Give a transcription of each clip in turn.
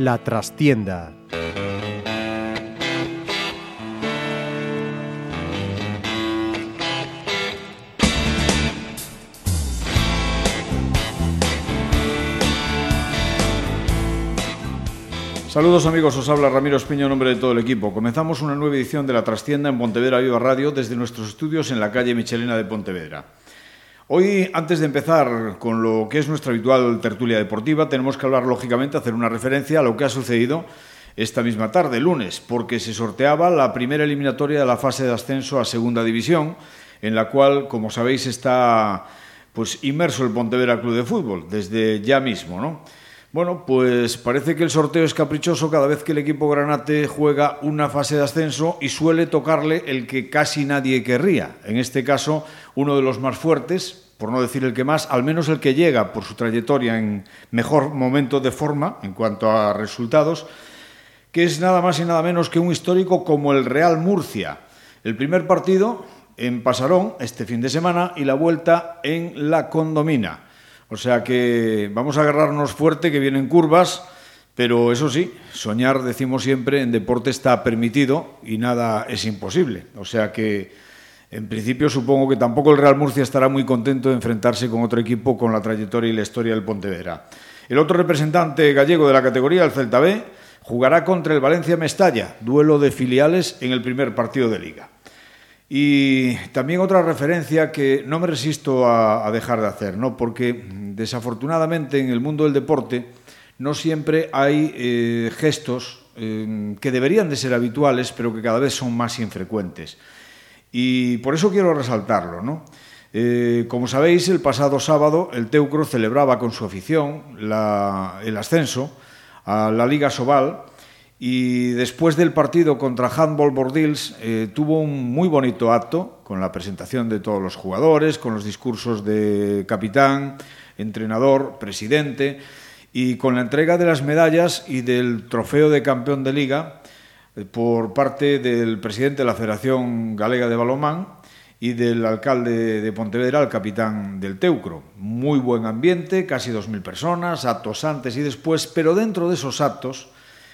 La trastienda Saludos amigos, os habla Ramiro Espiño en nombre de todo el equipo. Comenzamos una nueva edición de La Trastienda en Pontevedra Viva Radio desde nuestros estudios en la calle Michelena de Pontevedra. Hoy, antes de empezar con lo que es nuestra habitual tertulia deportiva, tenemos que hablar, lógicamente, hacer una referencia a lo que ha sucedido esta misma tarde, lunes, porque se sorteaba la primera eliminatoria de la fase de ascenso a Segunda División, en la cual, como sabéis, está pues inmerso el Pontevedra Club de Fútbol, desde ya mismo, ¿no? Bueno, pues parece que el sorteo es caprichoso cada vez que el equipo granate juega una fase de ascenso y suele tocarle el que casi nadie querría. En este caso, uno de los más fuertes, por no decir el que más, al menos el que llega por su trayectoria en mejor momento de forma en cuanto a resultados, que es nada más y nada menos que un histórico como el Real Murcia. El primer partido en Pasarón este fin de semana y la vuelta en La Condomina. O sea que vamos a agarrarnos fuerte, que vienen curvas, pero eso sí, soñar, decimos siempre, en deporte está permitido y nada es imposible. O sea que, en principio, supongo que tampoco el Real Murcia estará muy contento de enfrentarse con otro equipo con la trayectoria y la historia del Pontevedra. El otro representante gallego de la categoría, el Celta B, jugará contra el Valencia Mestalla, duelo de filiales en el primer partido de liga. Y también otra referencia que no me resisto a, dejar de hacer, ¿no? porque desafortunadamente en el mundo del deporte no siempre hay eh, gestos eh, que deberían de ser habituales, pero que cada vez son más infrecuentes. Y por eso quiero resaltarlo. ¿no? Eh, como sabéis, el pasado sábado el Teucro celebraba con su afición el ascenso a la Liga Sobal y después del partido contra Handball Bordils eh, tuvo un muy bonito acto con la presentación de todos los jugadores, con los discursos de capitán, entrenador, presidente y con la entrega de las medallas y del trofeo de campeón de liga eh, por parte del presidente de la Federación Galega de Balomán y del alcalde de Pontevedra, el capitán del Teucro. Muy buen ambiente, casi 2.000 personas, actos antes y después, pero dentro de esos actos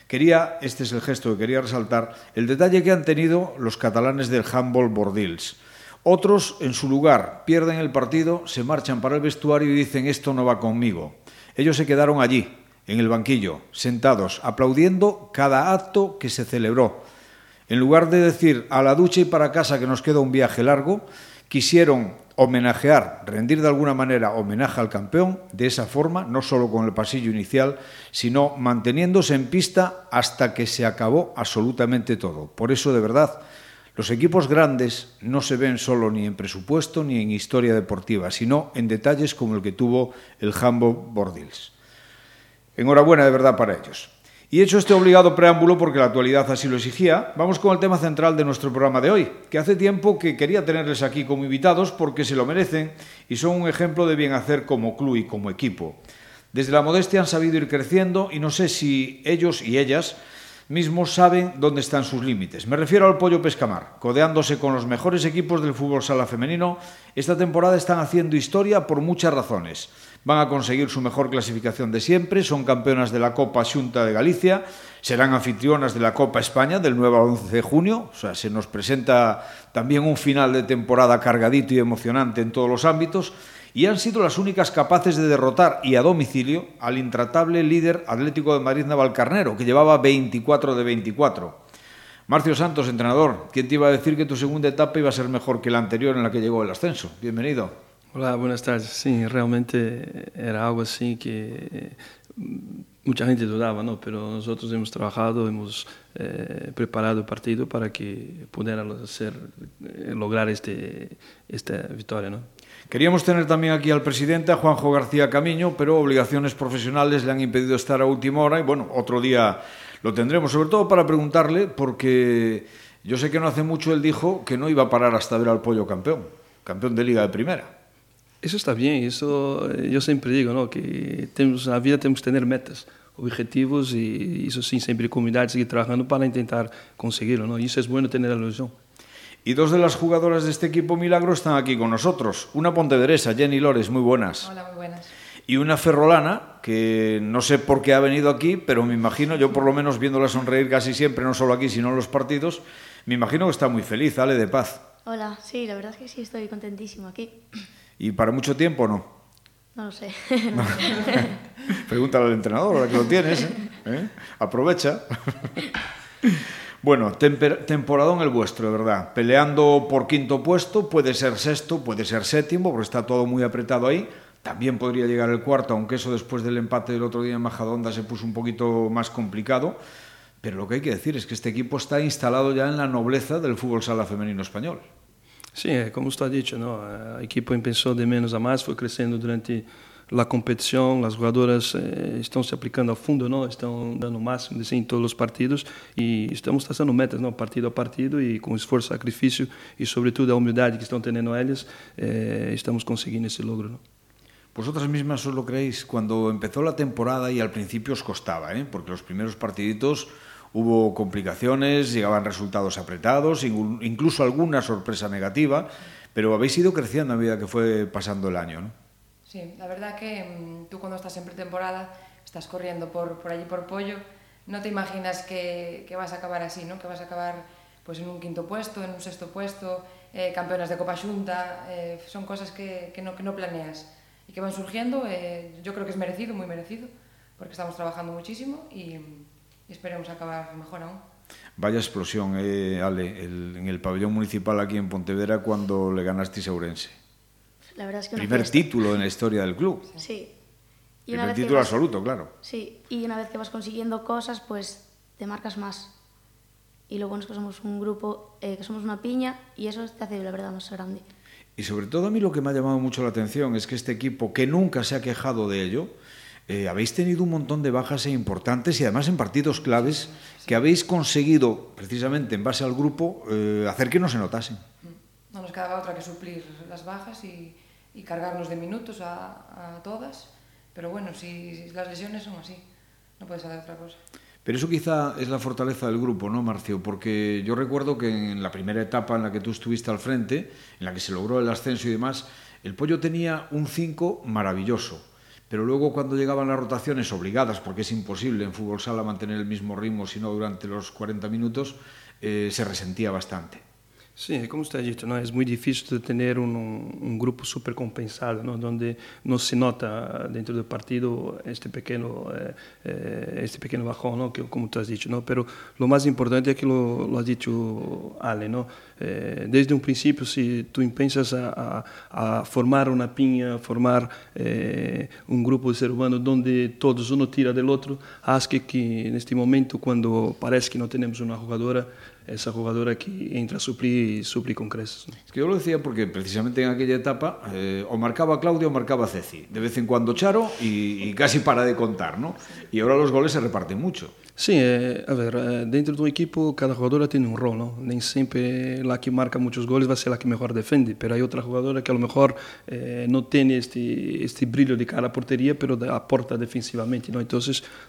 Quería, este es el gesto que quería resaltar, el detalle que han tenido los catalanes del handball Bordils. Otros, en su lugar, pierden el partido, se marchan para el vestuario y dicen esto no va conmigo. Ellos se quedaron allí, en el banquillo, sentados, aplaudiendo cada acto que se celebró. En lugar de decir a la ducha y para casa que nos queda un viaje largo, quisieron homenajear, rendir de alguna manera homenaje al campeón de esa forma, no solo con el pasillo inicial, sino manteniéndose en pista hasta que se acabó absolutamente todo. Por eso, de verdad, los equipos grandes no se ven solo ni en presupuesto ni en historia deportiva, sino en detalles como el que tuvo el Hambo Bordils. Enhorabuena de verdad para ellos. Y hecho este obligado preámbulo, porque la actualidad así lo exigía, vamos con el tema central de nuestro programa de hoy, que hace tiempo que quería tenerles aquí como invitados porque se lo merecen y son un ejemplo de bien hacer como club y como equipo. Desde la modestia han sabido ir creciendo y no sé si ellos y ellas mismos saben dónde están sus límites. Me refiero al Pollo Pescamar. Codeándose con los mejores equipos del fútbol sala femenino, esta temporada están haciendo historia por muchas razones van a conseguir su mejor clasificación de siempre, son campeonas de la Copa Xunta de Galicia, serán anfitrionas de la Copa España del 9 al 11 de junio, o sea, se nos presenta también un final de temporada cargadito y emocionante en todos los ámbitos, y han sido las únicas capaces de derrotar y a domicilio al intratable líder Atlético de Madrid Navalcarnero, que llevaba 24 de 24. Marcio Santos, entrenador, ¿quién te iba a decir que tu segunda etapa iba a ser mejor que la anterior en la que llegó el ascenso? Bienvenido. Hola, buenas tardes. Sí, realmente era algo así que mucha gente dudaba, ¿no? Pero nosotros hemos trabajado, hemos eh, preparado el partido para que pudiera hacer, eh, lograr este, esta victoria, ¿no? Queríamos tener también aquí al presidente, a Juanjo García Camiño, pero obligaciones profesionales le han impedido estar a última hora y bueno, otro día lo tendremos, sobre todo para preguntarle, porque yo sé que no hace mucho él dijo que no iba a parar hasta ver al pollo campeón, campeón de liga de primera. Eso está bien, eso eh, yo siempre digo, ¿no? que tenemos, en la vida tenemos que tener metas. objetivos y eso sí, siempre comunidad seguir trabajando para intentar conseguirlo, ¿no? Y eso es bueno tener la ilusión. Y dos de las jugadoras de este equipo Milagro están aquí con nosotros. Una pontevedresa, Jenny Lores, muy buenas. Hola, muy buenas. Y una ferrolana, que no sé por qué ha venido aquí, pero me imagino, yo por lo menos viéndola sonreír casi siempre, no solo aquí, sino en los partidos, me imagino que está muy feliz, Ale de Paz. Hola, sí, la verdad es que sí, estoy contentísimo aquí. ¿Y para mucho tiempo o no? No lo sé. Pregúntale al entrenador, ahora que lo tienes. ¿eh? ¿Eh? Aprovecha. bueno, temporadón el vuestro, de verdad. Peleando por quinto puesto, puede ser sexto, puede ser séptimo, porque está todo muy apretado ahí. También podría llegar el cuarto, aunque eso después del empate del otro día en Majadonda se puso un poquito más complicado. Pero lo que hay que decir es que este equipo está instalado ya en la nobleza del fútbol sala femenino español. Sí, como usted ha dicho, ¿no? el equipo empezó de menos a más, fue creciendo durante la competición, las jugadoras eh, están se aplicando a fondo, ¿no? están dando máximo en todos los partidos y estamos trazando metas ¿no? partido a partido y con esfuerzo, sacrificio y sobre todo la humildad que están teniendo ellas, eh, estamos consiguiendo ese logro. ¿no? Vosotras mismas os lo creéis cuando empezó la temporada y al principio os costaba, ¿eh? porque los primeros partiditos hubo complicaciones, llegaban resultados apretados, incluso alguna sorpresa negativa, pero habéis ido creciendo a medida que fue pasando el año, ¿no? Sí, la verdad que mm, tú cuando estás en pretemporada estás corriendo por, por allí por pollo, no te imaginas que, que, vas a acabar así, ¿no? que vas a acabar pues, en un quinto puesto, en un sexto puesto, eh, campeonas de Copa Junta, eh, son cosas que, que, no, que no planeas y que van surgiendo, eh, yo creo que es merecido, muy merecido, porque estamos trabajando muchísimo y, y esperemos acabar mejor aún. Vaya explosión, eh, Ale, el, en el pabellón municipal aquí en Pontevedra cuando le ganasteis a Ourense. La verdad es que Primer título en la historia del club. Sí. Y Primer título vas, absoluto, claro. Sí, y una vez que vas consiguiendo cosas, pues te marcas más. Y lo bueno es que somos un grupo, eh, que somos una piña, y eso te hace, la verdad, más grande. Y sobre todo a mí lo que me ha llamado mucho la atención es que este equipo, que nunca se ha quejado de ello, eh, habéis tenido un montón de bajas e importantes y además en partidos claves que habéis conseguido, precisamente en base al grupo, eh, hacer que no se notasen. No nos quedaba otra que suplir las bajas y, y cargarnos de minutos a, a, todas, pero bueno, si, si las lesiones son así, no puedes hacer otra cosa. Pero eso quizá es la fortaleza del grupo, ¿no, Marcio? Porque yo recuerdo que en la primera etapa en la que tú estuviste al frente, en la que se logró el ascenso y demás, el pollo tenía un 5 maravilloso pero luego cuando llegaban las rotaciones obligadas, porque es imposible en fútbol sala mantener el mismo ritmo, sino durante los 40 minutos, eh, se resentía bastante. Sí, como usted ha dicho, ¿no? es muy difícil tener un, un grupo súper compensado, ¿no? donde se nota dentro del partido este pequeño, eh, eh, este pequeño bajón, ¿no? que, como tú has dicho. ¿no? Pero lo más importante es que lo, lo ha dicho Ale. ¿no? Eh, desde un principio, si tú empiezas a, a, a formar una piña, formar eh, un grupo de seres humanos donde todos uno tira del otro, haz que, que en este momento, cuando parece que no tenemos una jugadora, esa jugadora que entra a suplir, suplir con creces. ¿no? Es que yo lo decía porque precisamente en aquella etapa eh, o marcaba Claudia o marcaba Ceci. De vez en cuando Charo y, y casi para de contar, ¿no? Y ahora los goles se reparten mucho. Sim, é, a ver, dentro de um equipo cada jogadora tem um rol, não? nem sempre lá que marca muitos goles vai ser lá que melhor defende, pero há outra jogadora que a lo mejor eh, não tem este este brilho de cara à porteria, pero aporta defensivamente, não? Então,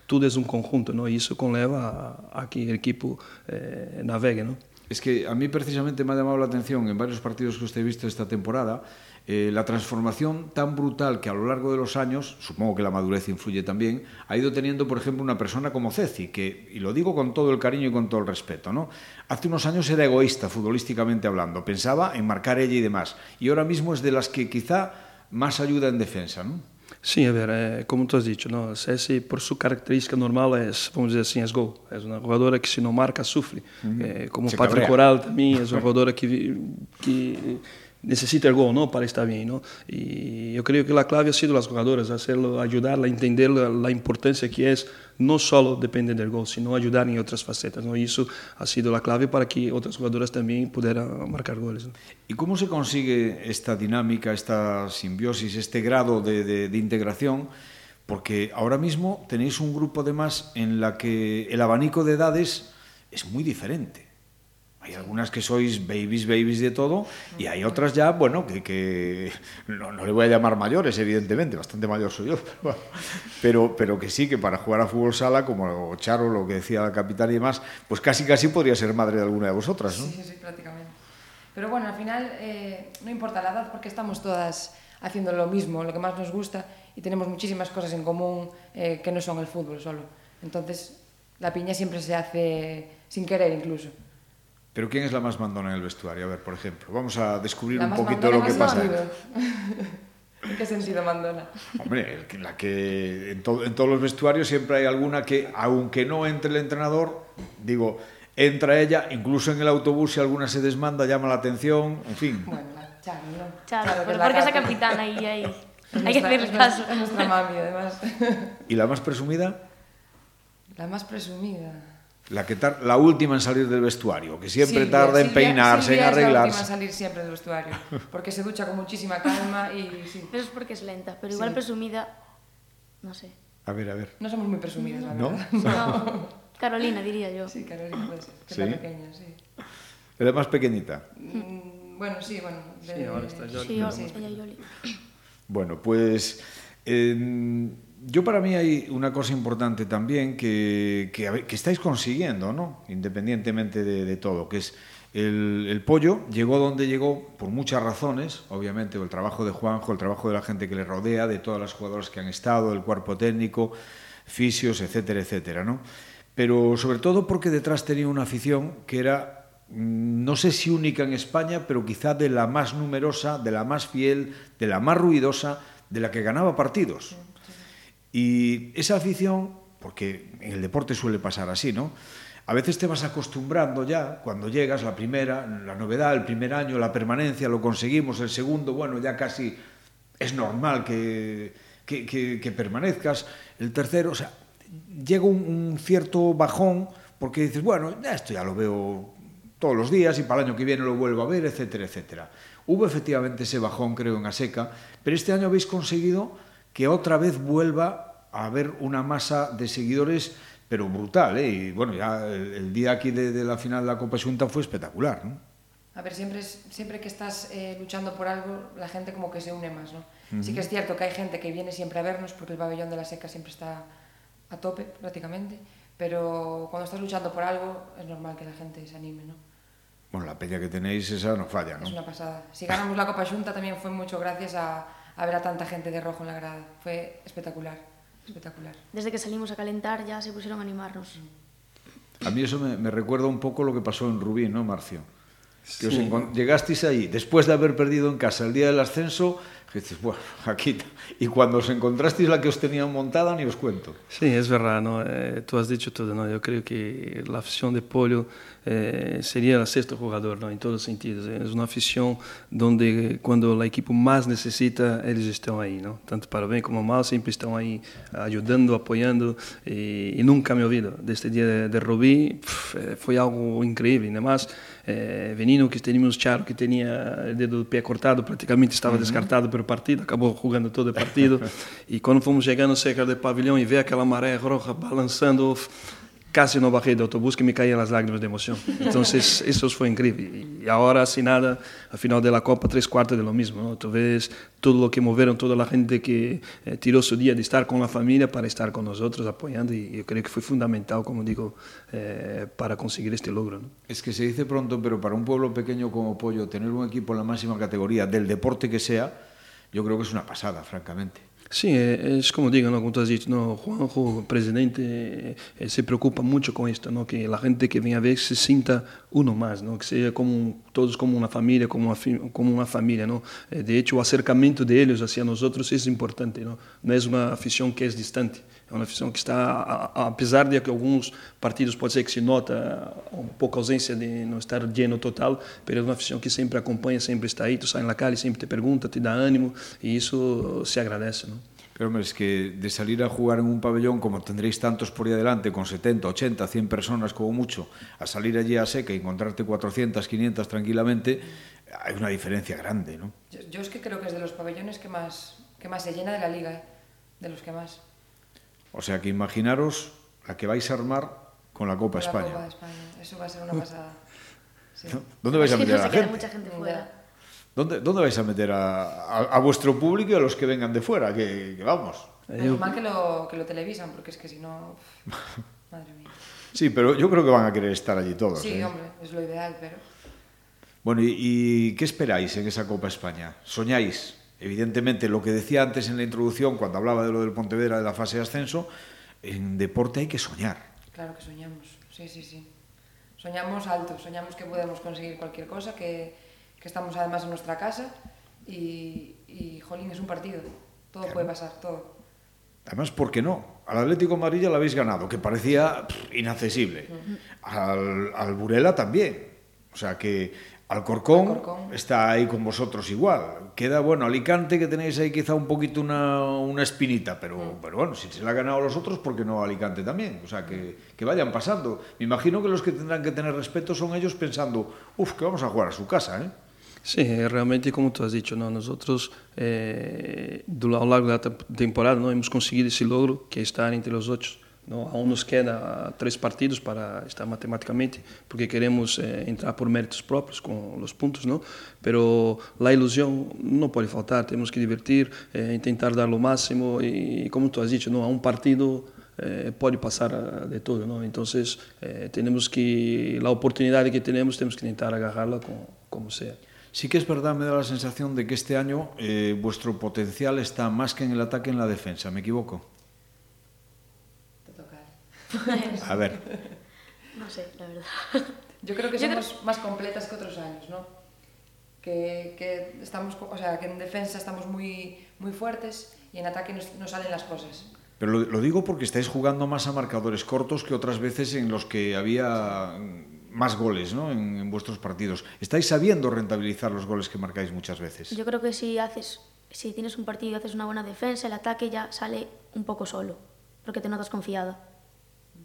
tudo é um conjunto, não? E isso conleva a, a que o equipo eh, navegue, não? Es que a mí precisamente me ha llamado la atención en varios partidos que usted ha visto esta temporada eh, la transformación tan brutal que a lo largo de los años, supongo que la madurez influye también, ha ido teniendo, por ejemplo, una persona como Ceci, que, y lo digo con todo el cariño y con todo el respeto, ¿no? hace unos años era egoísta, futbolísticamente hablando, pensaba en marcar ella y demás, y ahora mismo es de las que quizá más ayuda en defensa, ¿no? Sí, a ver, eh, como tú has dicho, ¿no? Ceci, por su característica normal, es, vamos a decir así, es gol. Es una jugadora que si no marca, sufre. Eh, como Patrick Coral también, es una jugadora que, que necesita el gol ¿no? para estar bien. ¿no? Y yo creo que la clave ha sido las jugadoras, hacerlo, ayudarla a entender la, la, importancia que es no solo depender del gol, sino ayudar en otras facetas. ¿no? Y eso ha sido la clave para que otras jugadoras también pudieran marcar goles. ¿Y cómo se consigue esta dinámica, esta simbiosis, este grado de, de, de integración? Porque ahora mismo tenéis un grupo además en la que el abanico de edades es muy diferente Hay algunas que sois babies, babies de todo, y hay otras ya, bueno, que, que no, no, le voy a llamar mayores, evidentemente, bastante mayor soy yo, pero, pero que sí, que para jugar a fútbol sala, como Charo, lo que decía la capitana y demás, pues casi casi podría ser madre de alguna de vosotras, ¿no? Sí, sí, sí, prácticamente. Pero bueno, al final eh, no importa la edad porque estamos todas haciendo lo mismo, lo que más nos gusta, y tenemos muchísimas cosas en común eh, que no son el fútbol solo. Entonces, la piña siempre se hace sin querer incluso. Pero ¿quién es la más mandona en el vestuario? A ver, por ejemplo, vamos a descubrir un poquito lo que pasa. ¿En qué sentido mandona? Hombre, la que en, to en, todos los vestuarios siempre hay alguna que, aunque no entre el entrenador, digo, entra ella, incluso en el autobús si alguna se desmanda, llama la atención, en fin. Bueno, Charo, ¿no? Charo, Charo pues porque es la capitana ahí, ahí. Hay que hacerle caso. Es nuestra mami, además. ¿Y la más presumida? La más presumida. La, que tar la última en salir del vestuario, que siempre Silvia, tarda en peinarse, Silvia en arreglarse. Es la última en salir siempre del vestuario, porque se ducha con muchísima calma y sí. Eso es porque es lenta, pero igual Sí. presumida, no sé. A ver, a ver. No somos muy presumidas, la ¿No? verdad. No, Carolina diría yo. Sí, Carolina puede ser, que ¿Sí? es la pequeña, sí. Es la más pequeñita. Mm, bueno, sí, bueno. de- Sí, ahora está Yoli. Sí, yo, Sí. ella y Yoli. Bueno, pues eh, yo para mí hay una cosa importante también que, que, estáis consiguiendo, ¿no? Independientemente de, todo, que es el, el pollo llegó donde llegó por muchas razones, obviamente el trabajo de Juanjo, el trabajo de la gente que le rodea, de todas las jugadoras que han estado, el cuerpo técnico, fisios, etcétera, etcétera, ¿no? Pero sobre todo porque detrás tenía una afición que era mm, no sé si única en España, pero quizá de la más numerosa, de la más fiel, de la más ruidosa, de la que ganaba partidos. Y esa afición, porque en el deporte suele pasar así, ¿no? A veces te vas acostumbrando ya, cuando llegas, la primera, la novedad, el primer año, la permanencia, lo conseguimos, el segundo, bueno, ya casi es normal que, que, que, que permanezcas, el tercero, o sea, llega un, un, cierto bajón porque dices, bueno, ya esto ya lo veo todos los días y para el año que viene lo vuelvo a ver, etcétera, etcétera. Hubo efectivamente ese bajón, creo, en Aseca, pero este año habéis conseguido que otra vez vuelva a haber una masa de seguidores, pero brutal, ¿eh? Y bueno, ya el, el día aquí de, de, la final de la Copa Xunta fue espectacular, ¿no? A ver, siempre, es, siempre que estás eh, luchando por algo, la gente como que se une más, ¿no? Uh -huh. Sí que es cierto que hay gente que viene siempre a vernos, porque el pabellón de la seca siempre está a tope, prácticamente, pero cuando estás luchando por algo, es normal que la gente se anime, ¿no? Bueno, la peña que tenéis, esa no falla, ¿no? Es una pasada. Si ganamos la Copa Xunta también fue mucho gracias a, a ver a tanta gente de rojo en la grada. Fue espectacular, espectacular. Desde que salimos a calentar ya se pusieron a animarnos. A mí eso me, me recuerda un poco lo que pasó en Rubí, ¿no, Marcio? Que sí. os llegasteis ahí, después de haber perdido en casa el día del ascenso, que dices, bueno, aquí... Y cuando os encontrasteis la que os tenían montada, ni os cuento. Sí, es verdad, ¿no? Eh, tú has dicho todo, ¿no? Yo creo que la afición de Polio eh, sería el sexto jugador, ¿no? En todos los sentidos. Es una afición donde cuando la equipo más necesita, ellos están ahí, ¿no? Tanto para bien como mal, siempre están ahí ayudando, apoyando y, y nunca me olvido de este día de, de Rubí, pff, fue algo increíble, además eh, Venino que teníamos Charo que tenía el dedo del pie cortado, prácticamente estaba uh -huh. descartado pelo partido, acabou jogando todo o partido. e quando fomos chegando cerca do pavilhão e ver aquela maré roja balançando, casi no bajé do autobús que me caían las lágrimas de emoción. Entonces, eso fue increíble. Y ahora, sin nada, al final de la Copa, tres cuartos de lo mismo. ¿no? Tú ves todo lo que movieron, toda la gente que eh, tiró su día de estar con la familia para estar con nosotros, apoyando. Y yo creo que fue fundamental, como digo, eh, para conseguir este logro. ¿no? Es que se dice pronto, pero para un pueblo pequeño como Pollo, tener un equipo en la máxima categoría del deporte que sea, yo creo que es una pasada, francamente. Sí, es como digo, ¿no? como tú has dicho, ¿no? Juanjo, presidente, eh, se preocupa mucho con esto, ¿no? que la gente que viene a ver se sienta uno más, ¿no? que sea como, todos como una familia, como una, como una familia. ¿no? Eh, de hecho, el acercamiento de ellos hacia nosotros es importante, no, no es una afición que es distante. É uma afição que está, apesar de que alguns partidos pode ser que se nota eh, um pouco ausência de não estar lleno total, mas é uma afição que sempre acompanha, sempre está aí, tu sai na calle, sempre te pergunta, te dá ânimo e isso se agradece, não? Pero es que de salir a jugar en un pabellón como tendréis tantos por ahí adelante, con 70, 80, 100 personas como mucho, a salir allí a seca y encontrarte 400, 500 tranquilamente, hay una diferencia grande, ¿no? Yo, yo es que creo que es de los pabellones que más, que más se llena de la liga, ¿eh? de los que más. O sea que imaginaros la que vais a armar con la Copa con España. La Copa de España. Eso va a ser una pasada. Sí. ¿Dónde vais a meter no a la gente? mucha gente Ya. fuera. ¿Dónde, ¿Dónde vais a meter a, a- a vuestro público y a los que vengan de fuera? Que, que vamos. Menos mal que lo, que lo televisan, porque es que si no... Madre mía. Sí, pero yo creo que van a querer estar allí todos. Sí, ¿eh? hombre, es lo ideal, pero... Bueno, ¿y, y qué esperáis en esa Copa España? ¿Soñáis? Evidentemente, lo que decía antes en la introducción, cuando hablaba de lo del Pontevedra, de la fase de ascenso, en deporte hay que soñar. Claro que soñamos, sí, sí, sí. Soñamos alto, soñamos que podemos conseguir cualquier cosa, que, que estamos además en nuestra casa y, y, jolín, es un partido. Todo puede pasar, todo. Además, ¿por qué no? Al Atlético de Madrid ya lo habéis ganado, que parecía pff, inaccesible. Al, al Burela también. O sea que Alcorcón, Alcorcón. está ahí con vosotros igual. Queda, bueno, Alicante, que tenéis ahí quizá un poquito una, una espinita, pero, pero bueno, si se la han ganado los otros, ¿por qué no Alicante también? O sea, que, que vayan pasando. Me imagino que los que tendrán que tener respeto son ellos pensando, uff, que vamos a jugar a su casa, ¿eh? Sí, realmente como tú has dicho, ¿no? nosotros eh, do- ao largo da te- temporada não hemos conseguido esse logro que estar entre os oito. No, aún nos queda tres partidos para estar matemáticamente, porque queremos eh, entrar por méritos propios con los puntos, ¿no? Pero la ilusión no puede faltar, tenemos que divertir, eh, intentar dar lo máximo y, como tú has dicho, ¿no? A un partido eh, puede pasar eh, de todo, ¿no? Entonces, eh, tenemos que, la oportunidad que tenemos, tenemos que intentar agarrarla con, como sea. Sí que es verdad, me da la sensación de que este año eh, vuestro potencial está más que en el ataque en la defensa, ¿me equivoco? Toca. A ver, No sé, la verdad. Yo creo que Yo somos más completas que otros años, ¿no? Que, que estamos, o sea, que en defensa estamos muy, muy fuertes y en ataque nos, nos salen las cosas. pero lo, lo digo porque estáis jugando más a marcadores cortos que otras veces en los que había más goles ¿no? en, en vuestros partidos. Estáis sabiendo rentabilizar los goles que marcáis muchas veces. Yo creo que si haces, si tienes un partido y haces una buena defensa, el ataque ya sale un poco solo, porque te notas confiada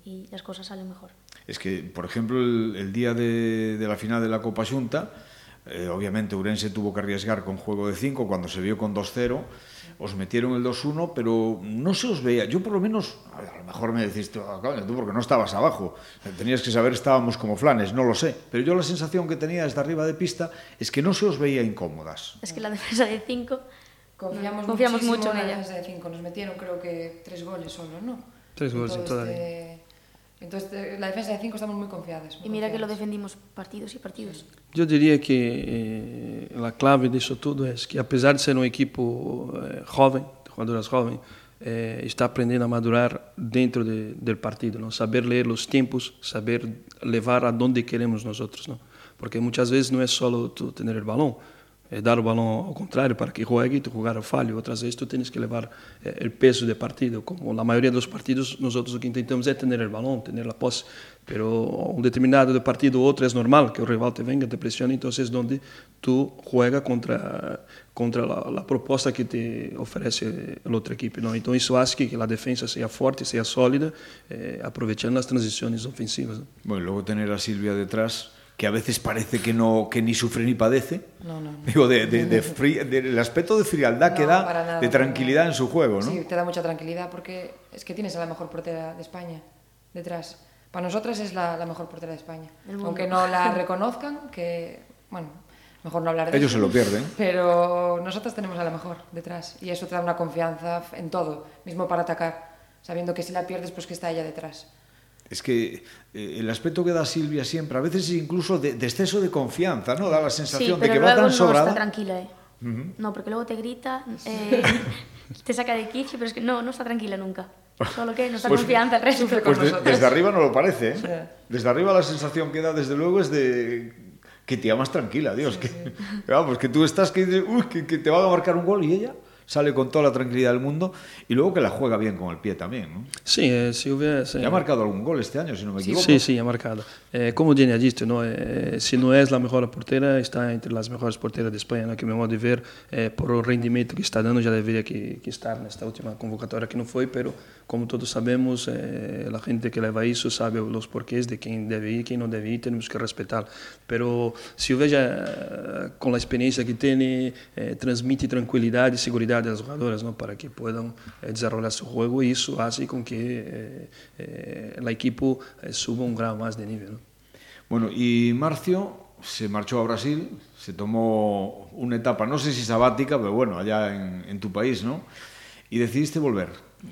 y las cosas salen mejor. Es que, por ejemplo, el, el día de, de la final de la Copa Xunta, eh, obviamente Urense tuvo que arriesgar con juego de 5 cuando se vio con 2-0, os metieron el 2-1, pero no se os veía. Yo por lo menos, a lo mejor me decís, tú, "Ah, tú porque no estabas abajo, tenías que saber estábamos como flanes, no lo sé. Pero yo la sensación que tenía desde arriba de pista es que no se os veía incómodas. Es que la defensa de 5 Confiamos, confiamos mucho en la ella. defensa de 5. Nos metieron creo que tres goles solo, ¿no? Tres goles en toda la este... Entonces, eh, la defensa de 5 estamos muy confiadas. muy Y mira que lo confiadas. defendimos partidos y partidos. Eu diria que eh, a clave disso tudo é que, apesar de ser um equipo eh, jovem, de jogadoras jovens, eh, está aprendendo a madurar dentro de, do partido, não? saber ler os tempos, saber levar a onde queremos nós outros, não? Porque muitas vezes não é só tu ter o balão, é dar o balão ao contrário para que juegue e tu jogar falho. Outras vezes tu tens que levar eh, o peso do partido. Como na maioria dos partidos, nós o que tentamos é ter o balão, ter a posse. Pero um determinado de partido ou outro é normal que o rival te venga, te pressione, então é onde tu juega contra contra a, proposta que te oferece a outra equipe. Não? Então isso faz que a defesa seja forte, seja sólida, eh, aproveitando as transições ofensivas. Bueno, y luego tener a Silvia detrás, que a veces parece que no que ni sufre ni padece. No, no. Digo, de, de- de fri- del aspecto de frialdad que da, nada, de tranquilidad en su juego, ¿no? Sí, te da mucha tranquilidad porque es que tienes a la mejor portera de España detrás. Para nosotras es la, la mejor portera de España. Aunque no la reconozcan, que, bueno, mejor no hablar de Ellos eso. se lo pierden. Pero nosotras tenemos a la mejor detrás y eso te da una confianza en todo, mismo para atacar, sabiendo que si la pierdes, pues que está ella detrás. Es que eh, el aspecto que da Silvia siempre, a veces incluso de, de exceso de confianza, ¿no? Da la Sí, sensación de que va luego tan no sobrada. está tranquila, ¿eh? No, porque luego te grita, eh, te saca de quicio, pero es que no, no está tranquila nunca. Solo que no está Pues- confianza el resto. Pues de- desde arriba no lo parece, ¿eh? Sí. Desde arriba la sensación que da, desde luego, es de que te amas tranquila, Dios. que, Vamos, que tú estás que, dices, uy, que, que te va a marcar un gol y ella sale con toda la tranquilidad del mundo y luego que la juega bien con el pie también, ¿no? Sim, eh, se houvesse... Ya ha marcado algún gol este año, si no me equivoco. Sí, sí, ha marcado. Eh, como ha dicho, ¿no? Eh, si no es la mejor portera, está entre las mejores porteras de España, ¿no? que me modo de ver, eh, por el rendimiento que está dando, ya debería que, que estar nesta última convocatoria que no fue, pero como todos sabemos, eh, la gente que leva isso sabe los porqués de quem deve ir, quem não deve ir, temos que respetar. Pero se veja eh, com a experiência que eh, transmite tranquilidade e segurança às jogadoras, ¿no? para que puedan eh, desenvolver seu jogo e isso faz com que eh, eh, a equipe eh, suba um grau mais de nível. ¿no? Bueno, y Marcio, se marchó a Brasil, se tomó una etapa, no sé si sabática, pero bueno, allá en, en tu país, ¿no? Y decidiste volver.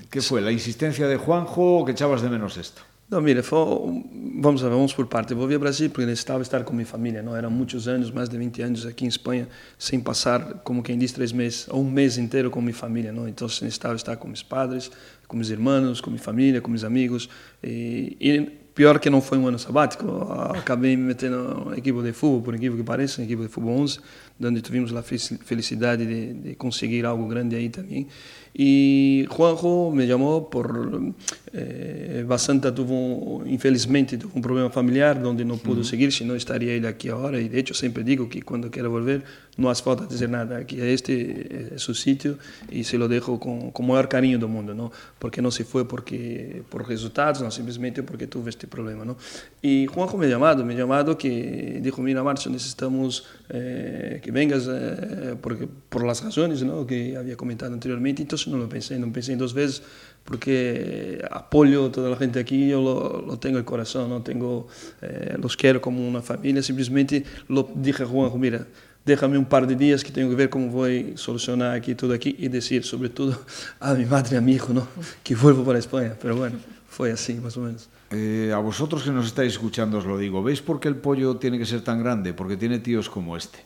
¿Qué fue? ¿La insistencia de Juanjo o que echabas de menos esto? Não, mira, foi, vamos, vamos por parte. Eu volvi ao Brasil porque necessitava estar com minha família. Não eram muitos anos, mais de 20 anos aqui em Espanha, sem passar, como quem diz, três meses ou um mês inteiro com minha família. Não? Então necessitava estar com meus padres, com meus irmãos, com minha família, com meus amigos. E, e pior que não foi um ano sabático, acabei me metendo na equipe de futebol, por incrível que pareça, na equipe de futebol 11, onde tivemos a felicidade de, de conseguir algo grande aí também. Y Juanjo me llamó por eh, Basanta tuvo infelizmente tuvo un problema familiar donde no pudo uh -huh. seguir, si no estaría él aquí ahora y de hecho siempre digo que cuando quiera volver no hace falta decir nada, aquí este es su sitio y se lo dejo con, con mayor cariño del mundo, ¿no? porque no se fue porque, por resultados, no simplemente porque tuve este problema. ¿no? Y Juanjo me ha llamado, me ha llamado que dijo, mira Marcio, necesitamos eh, que vengas eh, porque, por las razones ¿no? que había comentado anteriormente, entonces no lo pensé, no pensé dos veces porque apoyo a toda la gente aquí, yo lo, lo tengo en el corazón, ¿no? tengo, eh, los quiero como una familia, simplemente lo dije a Juanjo, mira, déjame un par de días que tengo que ver cómo voy a solucionar aquí todo aquí y decir sobre todo a mi madre a mi hijo ¿no? que vuelvo para España, pero bueno, fue así más o menos. Eh, a vosotros que nos estáis escuchando os lo digo, ¿veis por qué el pollo tiene que ser tan grande? Porque tiene tíos como este,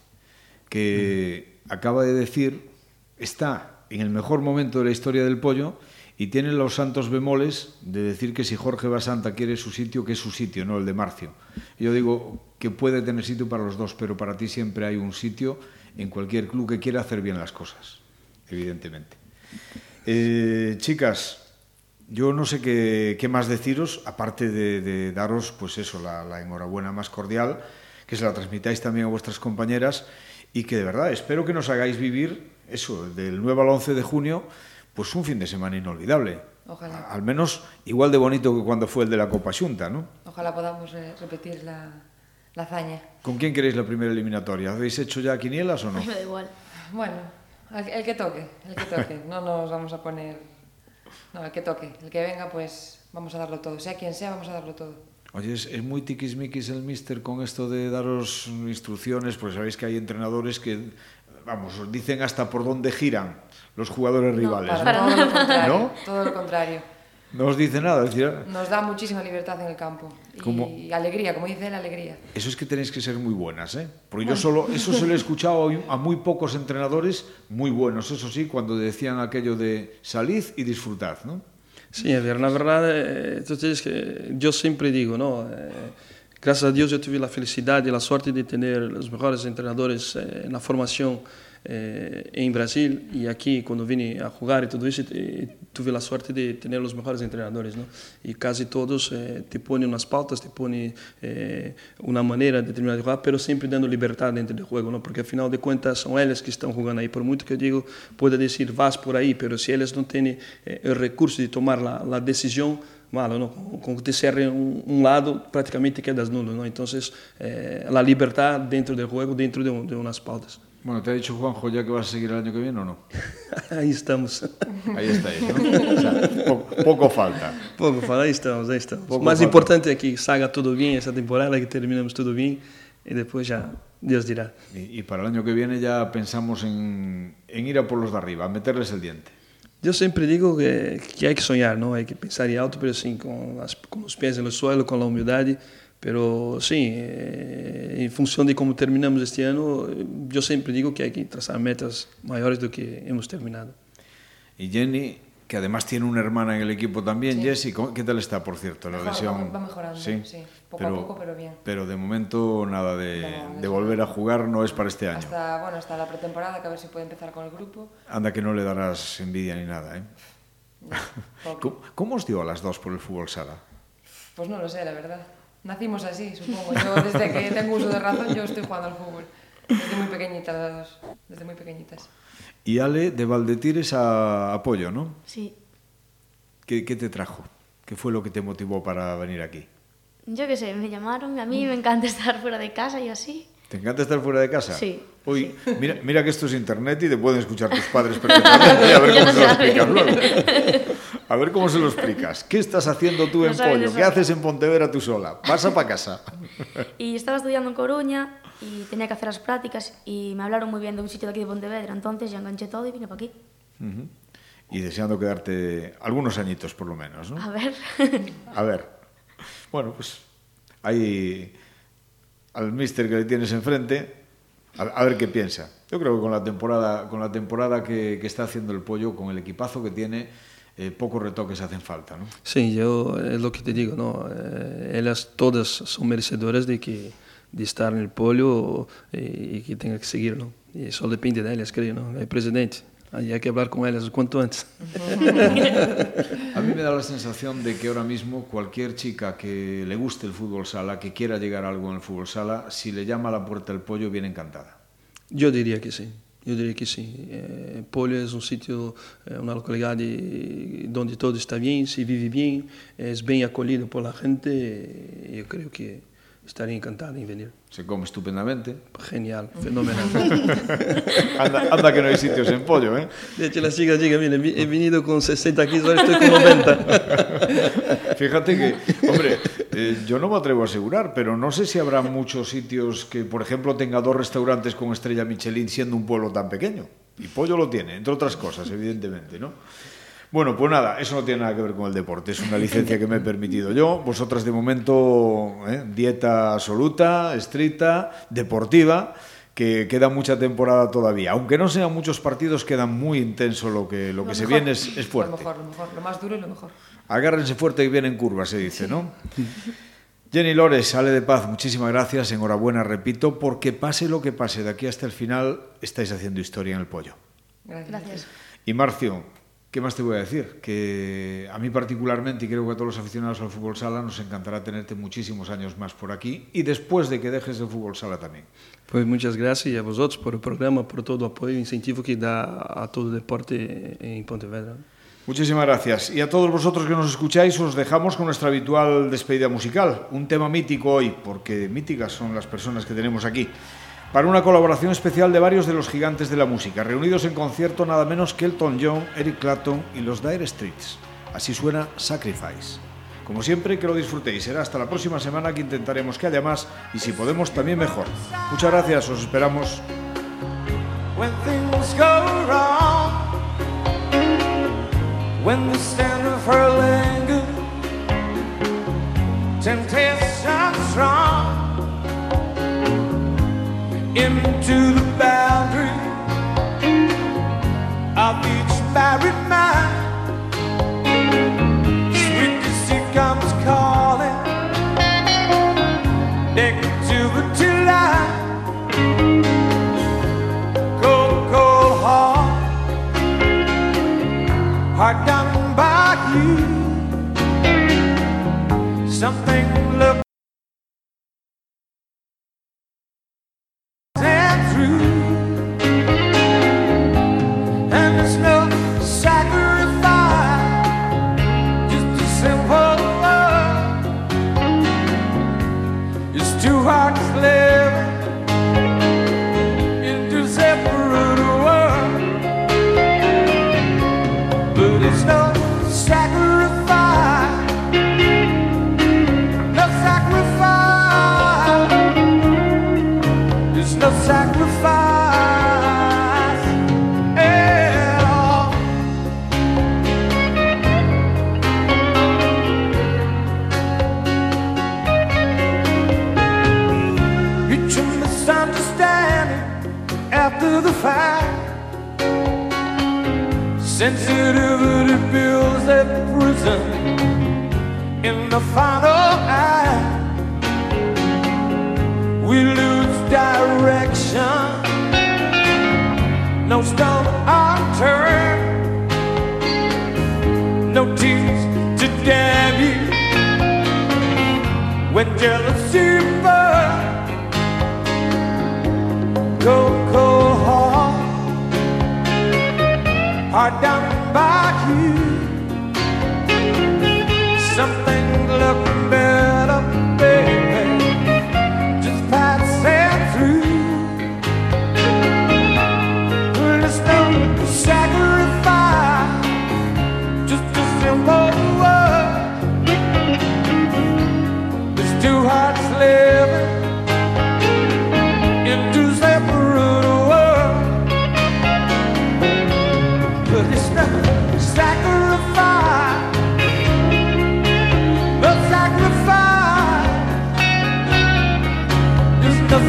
que mm. acaba de decir, está en el mejor momento de la historia del pollo y tiene los santos bemoles de decir que si Jorge Basanta quiere su sitio, que es su sitio, no el de Marcio. Yo digo que puede tener sitio para los dos, pero para ti siempre hay un sitio en cualquier club que quiera hacer bien las cosas, evidentemente. Eh, chicas, yo no sé qué, más deciros, aparte de, daros, pues eso, la enhorabuena más cordial, que se la transmitáis también a vuestras compañeras y que de verdad espero que nos hagáis vivir eso, del 9 al 11 de junio, pues un fin de semana inolvidable. Ojalá. Al menos igual de bonito que cuando fue el de la Copa Xunta, ¿no? Ojalá podamos eh, repetir la, la, hazaña. ¿Con quién queréis la primera eliminatoria? ¿Habéis hecho ya quinielas o no? Me da igual. Bueno, el, el que toque, el que toque. no nos vamos a poner... No, el que toque. El que venga, pues vamos a darlo todo. Sea quien sea, vamos a darlo todo. Oye, es, es muy tiquismiquis el mister con esto de daros instrucciones, pues sabéis que hay entrenadores que vamos, dicen hasta por dónde giran los jugadores no, rivales. Para ¿no? Nada. ¿No? Todo lo contrario. No os dice nada. Es decir, ah. Nos da muchísima libertad en el campo. ¿Cómo? y alegría, como dice él, alegría. Eso es que tenéis que ser muy buenas, ¿eh? Porque yo solo, eso se lo he escuchado a muy pocos entrenadores muy buenos, eso sí, cuando decían aquello de salid y disfrutad, ¿no? Sí, a ver, la verdad, eh, entonces eh, yo siempre digo, ¿no? Eh, gracias a Dios yo tuve la felicidad y la suerte de tener los mejores entrenadores eh, en la formación eh, en Brasil y aquí cuando vine a jugar y todo eso eh, tuve la suerte de tener los mejores entrenadores ¿no? y casi todos eh, te ponen unas pautas te ponen eh, una manera determinada de jugar pero siempre dando libertad dentro del juego ¿no? porque al final de cuentas son ellos que están jugando ahí por mucho que yo digo pueda decir vas por ahí pero si ellos no tienen eh, el recurso de tomar la, la decisión malo, ¿no? Con que te cierre un, un, lado, prácticamente quedas nulo, ¿no? Entonces, eh, la libertad dentro del juego, dentro de, de, unas pautas. Bueno, ¿te ha dicho Juanjo ya que vas a seguir el año que viene o no? ahí estamos. Ahí estáis, ¿no? O sea, poco, poco, falta. Poco falta, ahí estamos, ahí estamos. Poco Más falta. importante es que salga todo bien esta temporada, que terminemos todo bien y después ya Dios dirá. Y, y para el año que viene ya pensamos en, en ir a por los de arriba, a meterles el diente. Yo siempre digo que, que, hay que soñar, ¿no? Hay que pensar en alto, pero sí, con, las, con los pies en el suelo, con la humildad. Pero sí, eh, en función de cómo terminamos este año, yo siempre digo que hay que trazar metas mayores de lo que hemos terminado. Y Jenny, que además tiene una hermana en el equipo también, sí. Jessy. ¿Qué tal está, por cierto, la Mejor, lesión? Va, va mejorando, sí, sí. poco pero, a poco, pero bien. Pero de momento nada de, no, de volver a jugar no es para este año. Hasta, bueno, hasta la pretemporada, que a ver si puede empezar con el grupo. Anda que no le darás envidia ni nada, ¿eh? No, ¿Cómo, ¿Cómo os dio a las dos por el fútbol sala? Pues no lo sé, la verdad. Nacimos así, supongo. Yo desde que tengo uso de razón yo estoy jugando al fútbol. Desde muy pequeñitas las dos, desde muy pequeñitas. Y Ale, de Valdetires a Apoyo, ¿no? Sí. ¿Qué, ¿Qué, te trajo? ¿Qué fue lo que te motivó para venir aquí? Yo qué sé, me llamaron, a mí me encanta estar fuera de casa y así. ¿Te encanta estar fuera de casa? Sí. Uy, sí. Mira, mira que esto es internet y te pueden escuchar tus padres perfectamente. a ver cómo no se lo explicas luego. A ver cómo se lo explicas. ¿Qué estás haciendo tú no en Pollo? ¿Qué haces en Pontevedra tú sola? Pasa para casa. Y estaba estudiando en Coruña y tenía que hacer las prácticas y me hablaron muy bien de un sitio de aquí de Pontevedra, entonces ya enganché todo y vine para aquí. Uh -huh. Y deseando quedarte algunos añitos por lo menos, ¿no? A ver. A ver. Bueno, pues ahí al mister que le tienes enfrente, a, a ver qué piensa. Yo creo que con la temporada, con la temporada que, que está haciendo el pollo, con el equipazo que tiene, eh, pocos retoques hacen falta, ¿no? Sí, yo es lo que te digo, ¿no? Eh, ellas todas son merecedoras de que de estar en el pollo y, y que tenga que seguirlo. Y eso depende de ellas, creo, ¿no? El presidente. Ahí hay que hablar con ellas cuanto antes. A mí me da la sensación de que ahora mismo cualquier chica que le guste el fútbol sala, que quiera llegar a algo en el fútbol sala, si le llama a la puerta el pollo, viene encantada. Yo diría que sí. Yo diría que sí. Eh, Pollo es un sitio, eh, una localidad de, donde todo está bien, se vive bien, es bien acolido por la gente. Yo creo que estaría encantado en venir. Se come estupendamente. Genial, fenomenal. anda, anda, que no hay sitios en pollo, ¿eh? De hecho, la chica llega, mira, he venido con 60 kilos, ahora estoy con 90. Fíjate que, hombre, eh, yo no me atrevo a asegurar, pero no sé si habrá muchos sitios que, por ejemplo, tenga dos restaurantes con estrella Michelin siendo un pueblo tan pequeño. Y pollo lo tiene, entre otras cosas, evidentemente, ¿no? Bueno, pues nada, eso no tiene nada que ver con el deporte, es una licencia que me he permitido yo. Vosotras de momento, ¿eh? dieta absoluta, estricta, deportiva, que queda mucha temporada todavía. Aunque no sean muchos partidos, queda muy intenso lo que, lo, lo que mejor, se viene es, es, fuerte. Lo mejor, lo mejor, lo más duro y lo mejor. Agárrense fuerte y vienen curvas, se dice, ¿no? Jenny Lores, sale de paz, muchísimas gracias, enhorabuena, repito, porque pase lo que pase, de aquí hasta el final estáis haciendo historia en el pollo. Gracias. Gracias. Y Marcio, ¿Qué más te voy a decir? Que a mí particularmente, y creo que a todos los aficionados al fútbol sala, nos encantará tenerte muchísimos años más por aquí y después de que dejes el fútbol sala también. Pues muchas gracias a vosotros por el programa, por todo el apoyo e incentivo que da a todo el deporte en Pontevedra. Muchísimas gracias. Y a todos vosotros que nos escucháis, os dejamos con nuestra habitual despedida musical. Un tema mítico hoy, porque míticas son las personas que tenemos aquí para una colaboración especial de varios de los gigantes de la música, reunidos en concierto nada menos que Elton John, Eric Clapton y los Dire Streets. Así suena Sacrifice. Como siempre, que lo disfrutéis. Será hasta la próxima semana que intentaremos que haya más y si podemos también mejor. Muchas gracias, os esperamos. Into the boundary of each married man. Sweet deceit comes calling, negativity lie. Cold, cold heart, heart done by you. Something Sensitivity builds a prison in the final act. We lose direction, no stone unturned, no tears to damn you. When jealousy burns, cold, are done by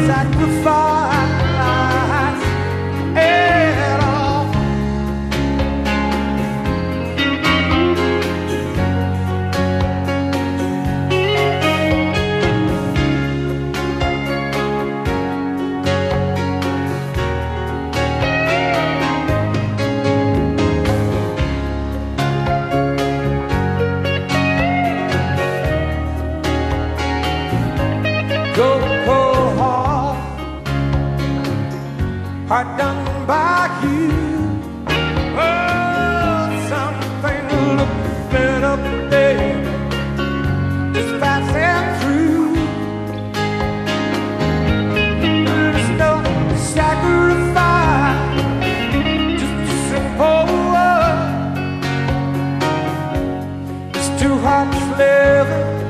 no too hot to live.